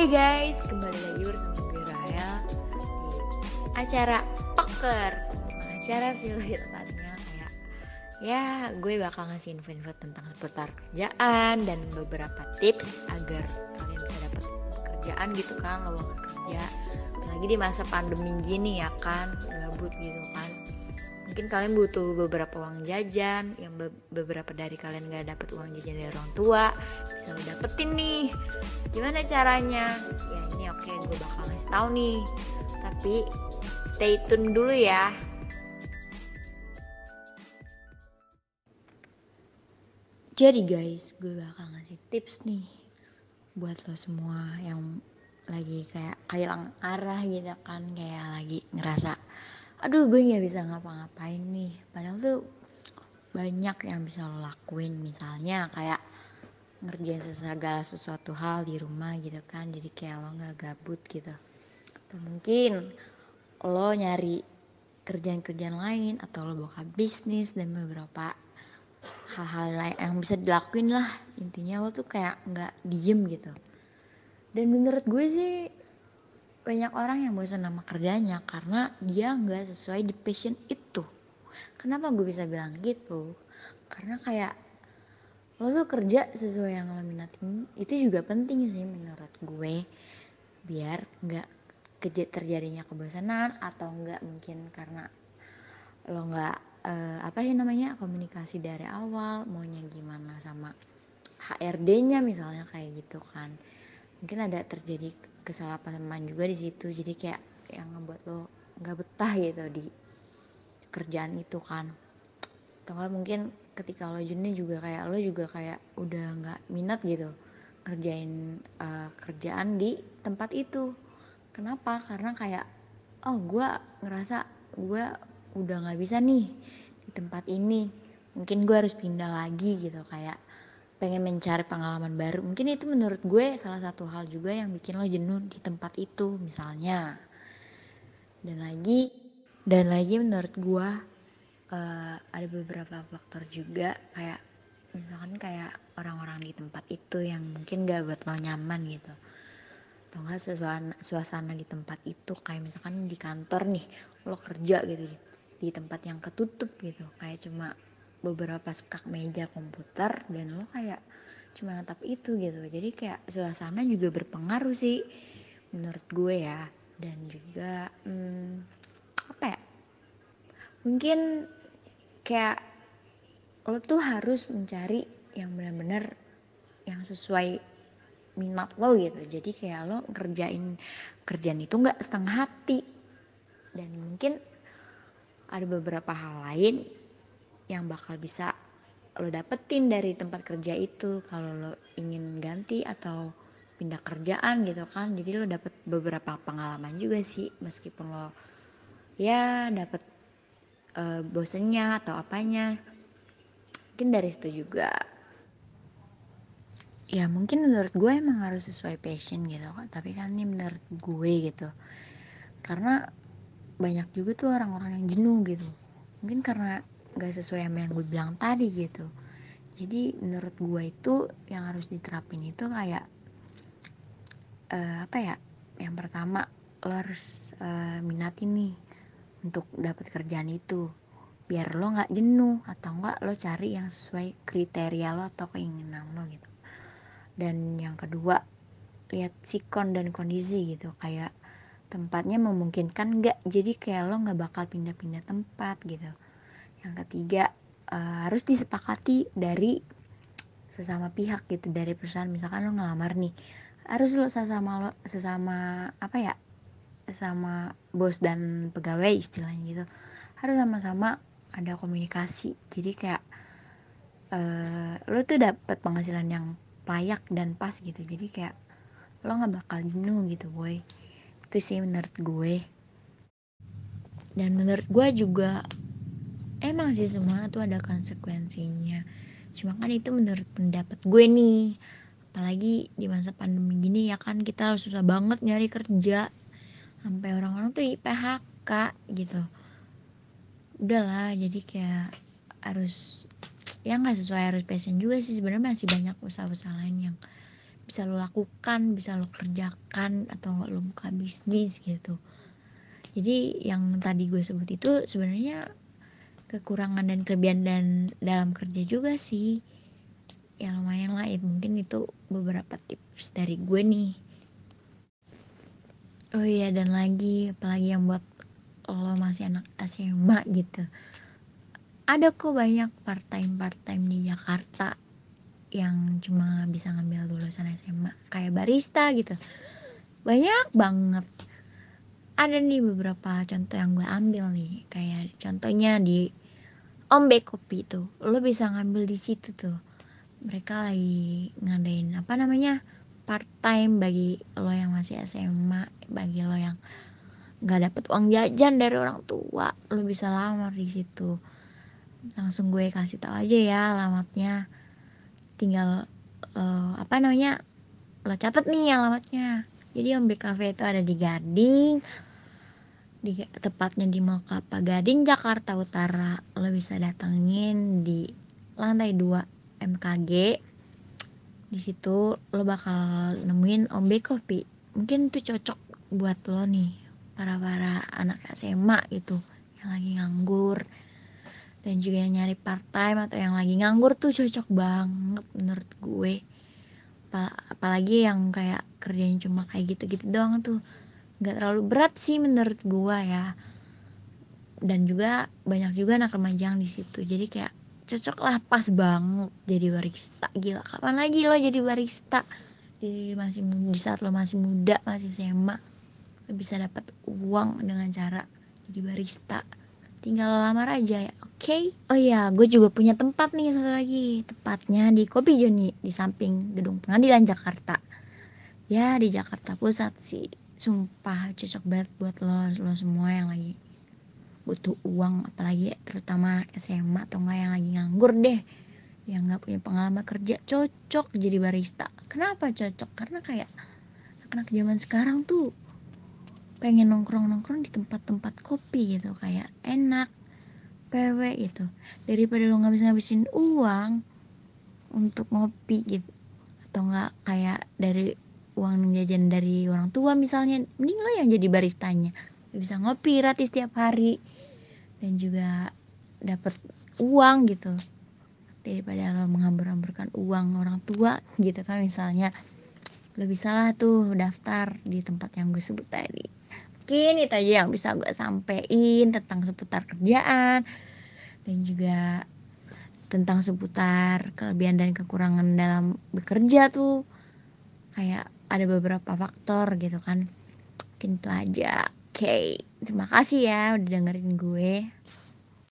Hai guys, kembali lagi bersama gue Rahel di acara Poker. Acara sih lebih tepatnya kayak Ya gue bakal ngasih info-info tentang seputar kerjaan dan beberapa tips agar kalian bisa dapat pekerjaan gitu kan lowongan kerja. Apalagi di masa pandemi gini ya kan, gabut gitu kan. Mungkin kalian butuh beberapa uang jajan yang be beberapa dari kalian gak dapet uang jajan dari orang tua bisa lo dapetin nih. Gimana caranya? Ya ini oke okay, gue bakal ngasih tahu nih. Tapi stay tune dulu ya. Jadi guys gue bakal ngasih tips nih buat lo semua yang lagi kayak hilang arah gitu kan kayak lagi ngerasa aduh gue nggak bisa ngapa-ngapain nih. Padahal tuh banyak yang bisa lo lakuin. Misalnya kayak ngerjain segala sesuatu hal di rumah gitu kan. Jadi kayak lo nggak gabut gitu. Atau mungkin lo nyari kerjaan-kerjaan lain atau lo buka bisnis dan beberapa hal-hal lain yang bisa dilakuin lah. Intinya lo tuh kayak nggak diem gitu. Dan menurut gue sih banyak orang yang bosan sama kerjanya karena dia nggak sesuai di passion itu. Kenapa gue bisa bilang gitu? Karena kayak lo tuh kerja sesuai yang lo minatin. Itu juga penting sih menurut gue. Biar nggak terjadinya kebosanan atau nggak mungkin karena lo nggak uh, apa sih namanya komunikasi dari awal maunya gimana sama HRD-nya misalnya kayak gitu kan. Mungkin ada terjadi kesalahpahaman juga di situ. Jadi kayak yang ngebuat lo nggak betah gitu di kerjaan itu kan. Atau mungkin ketika lo jenuh juga kayak lo juga kayak udah nggak minat gitu kerjain uh, kerjaan di tempat itu. Kenapa? Karena kayak oh gue ngerasa gue udah nggak bisa nih di tempat ini. Mungkin gue harus pindah lagi gitu kayak pengen mencari pengalaman baru. Mungkin itu menurut gue salah satu hal juga yang bikin lo jenuh di tempat itu misalnya. Dan lagi dan lagi menurut gue uh, ada beberapa faktor juga kayak misalkan kayak orang-orang di tempat itu yang mungkin gak buat lo nyaman gitu. Atau enggak suasana, suasana di tempat itu kayak misalkan di kantor nih lo kerja gitu di, di tempat yang ketutup gitu. Kayak cuma beberapa sekak meja komputer dan lo kayak cuma natap itu gitu. Jadi kayak suasana juga berpengaruh sih menurut gue ya. Dan juga hmm, apa ya mungkin kayak lo tuh harus mencari yang benar-benar yang sesuai minat lo gitu. Jadi kayak lo kerjain kerjaan itu nggak setengah hati. Dan mungkin ada beberapa hal lain yang bakal bisa lo dapetin dari tempat kerja itu. Kalau lo ingin ganti atau pindah kerjaan gitu kan. Jadi lo dapet beberapa pengalaman juga sih. Meskipun lo ya dapet uh, bosennya atau apanya. Mungkin dari situ juga. Ya mungkin menurut gue emang harus sesuai passion gitu tapi kan ini menurut gue gitu. Karena banyak juga tuh orang-orang yang jenuh gitu. Mungkin karena gak sesuai sama yang gue bilang tadi gitu. Jadi menurut gue itu yang harus diterapin itu kayak uh, apa ya? Yang pertama lo harus uh, minatin nih untuk dapat kerjaan itu. Biar lo nggak jenuh atau enggak lo cari yang sesuai kriteria lo atau keinginan lo gitu. Dan yang kedua lihat sikon dan kondisi gitu. Kayak tempatnya memungkinkan nggak? Jadi kayak lo nggak bakal pindah-pindah tempat gitu. Yang ketiga uh, harus disepakati dari sesama pihak gitu. Dari perusahaan misalkan lo ngelamar nih. Harus lo sesama lo sesama apa ya sama bos dan pegawai istilahnya gitu. Harus sama-sama ada komunikasi. Jadi kayak uh, lo tuh dapat penghasilan yang layak dan pas gitu. Jadi kayak lo nggak bakal jenuh gitu boy. Itu sih menurut gue. Dan menurut gue juga emang sih semua tuh ada konsekuensinya. Cuma kan itu menurut pendapat gue nih. Apalagi di masa pandemi gini ya kan kita susah banget nyari kerja sampai orang-orang tuh di PHK gitu. Udahlah jadi kayak harus ya nggak sesuai harus passion juga sih. Sebenarnya masih banyak usaha-usaha lain yang bisa lo lakukan bisa lo kerjakan atau lo buka bisnis gitu. Jadi yang tadi gue sebut itu sebenarnya kekurangan dan kelebihan dan dalam kerja juga sih. Ya lumayan lah itu mungkin itu beberapa tips dari gue nih oh iya dan lagi apalagi yang buat lo masih anak SMA gitu. Ada kok banyak part time part time di Jakarta yang cuma bisa ngambil lulusan SMA kayak barista gitu. Banyak banget. Ada nih beberapa contoh yang gue ambil nih kayak contohnya di Ombe Kopi tuh. Lo bisa ngambil di situ tuh. Mereka lagi ngadain apa namanya part time bagi lo yang masih SMA bagi lo yang nggak dapet uang jajan dari orang tua lo bisa lamar di situ. Langsung gue kasih tau aja ya alamatnya. Tinggal uh, apa namanya lo catat nih alamatnya. Jadi Om Cafe itu ada di Gading di tepatnya di Mall Kelapa Gading Jakarta Utara. Lo bisa datengin di lantai 2 MKG di situ lo bakal nemuin ombe kopi. Mungkin itu cocok buat lo nih para para anak SMA gitu yang lagi nganggur dan juga yang nyari part time atau yang lagi nganggur tuh cocok banget menurut gue. Apalagi yang kayak kerjanya cuma kayak gitu-gitu doang tuh. Nggak terlalu berat sih menurut gue ya. Dan juga banyak juga anak remaja yang di situ. Jadi kayak cocok lah pas banget jadi barista. Gila kapan lagi lo jadi barista? Di masih di saat lo masih muda masih SMA lo bisa dapat uang dengan cara jadi barista. Tinggal lamar aja ya oke? Okay? oh ya gue juga punya tempat nih satu lagi. Tepatnya di Kopi Joni di samping gedung pengadilan Jakarta. Ya di Jakarta Pusat sih. Sumpah cocok banget buat lo lo semua yang lagi butuh uang apalagi terutama SMA atau enggak yang lagi nganggur deh yang nggak punya pengalaman kerja cocok jadi barista. Kenapa cocok? Karena kayak anak-anak zaman sekarang tuh pengen nongkrong-nongkrong di tempat-tempat kopi gitu kayak enak PW gitu. Daripada lo bisa ngabisin uang untuk ngopi gitu atau enggak kayak dari uang jajan dari orang tua misalnya mending lo yang jadi baristanya. Bisa ngopi gratis tiap hari dan juga dapat uang gitu. Daripada lo menghambur-hamburkan uang orang tua gitu kan misalnya. Lo bisa lah tuh daftar di tempat yang gue sebut tadi. Mungkin itu aja yang bisa gue sampein tentang seputar kerjaan. Dan juga tentang seputar kelebihan dan kekurangan dalam bekerja tuh. Kayak ada beberapa faktor gitu kan. Mungkin itu aja okay. terima kasih ya udah dengerin gue.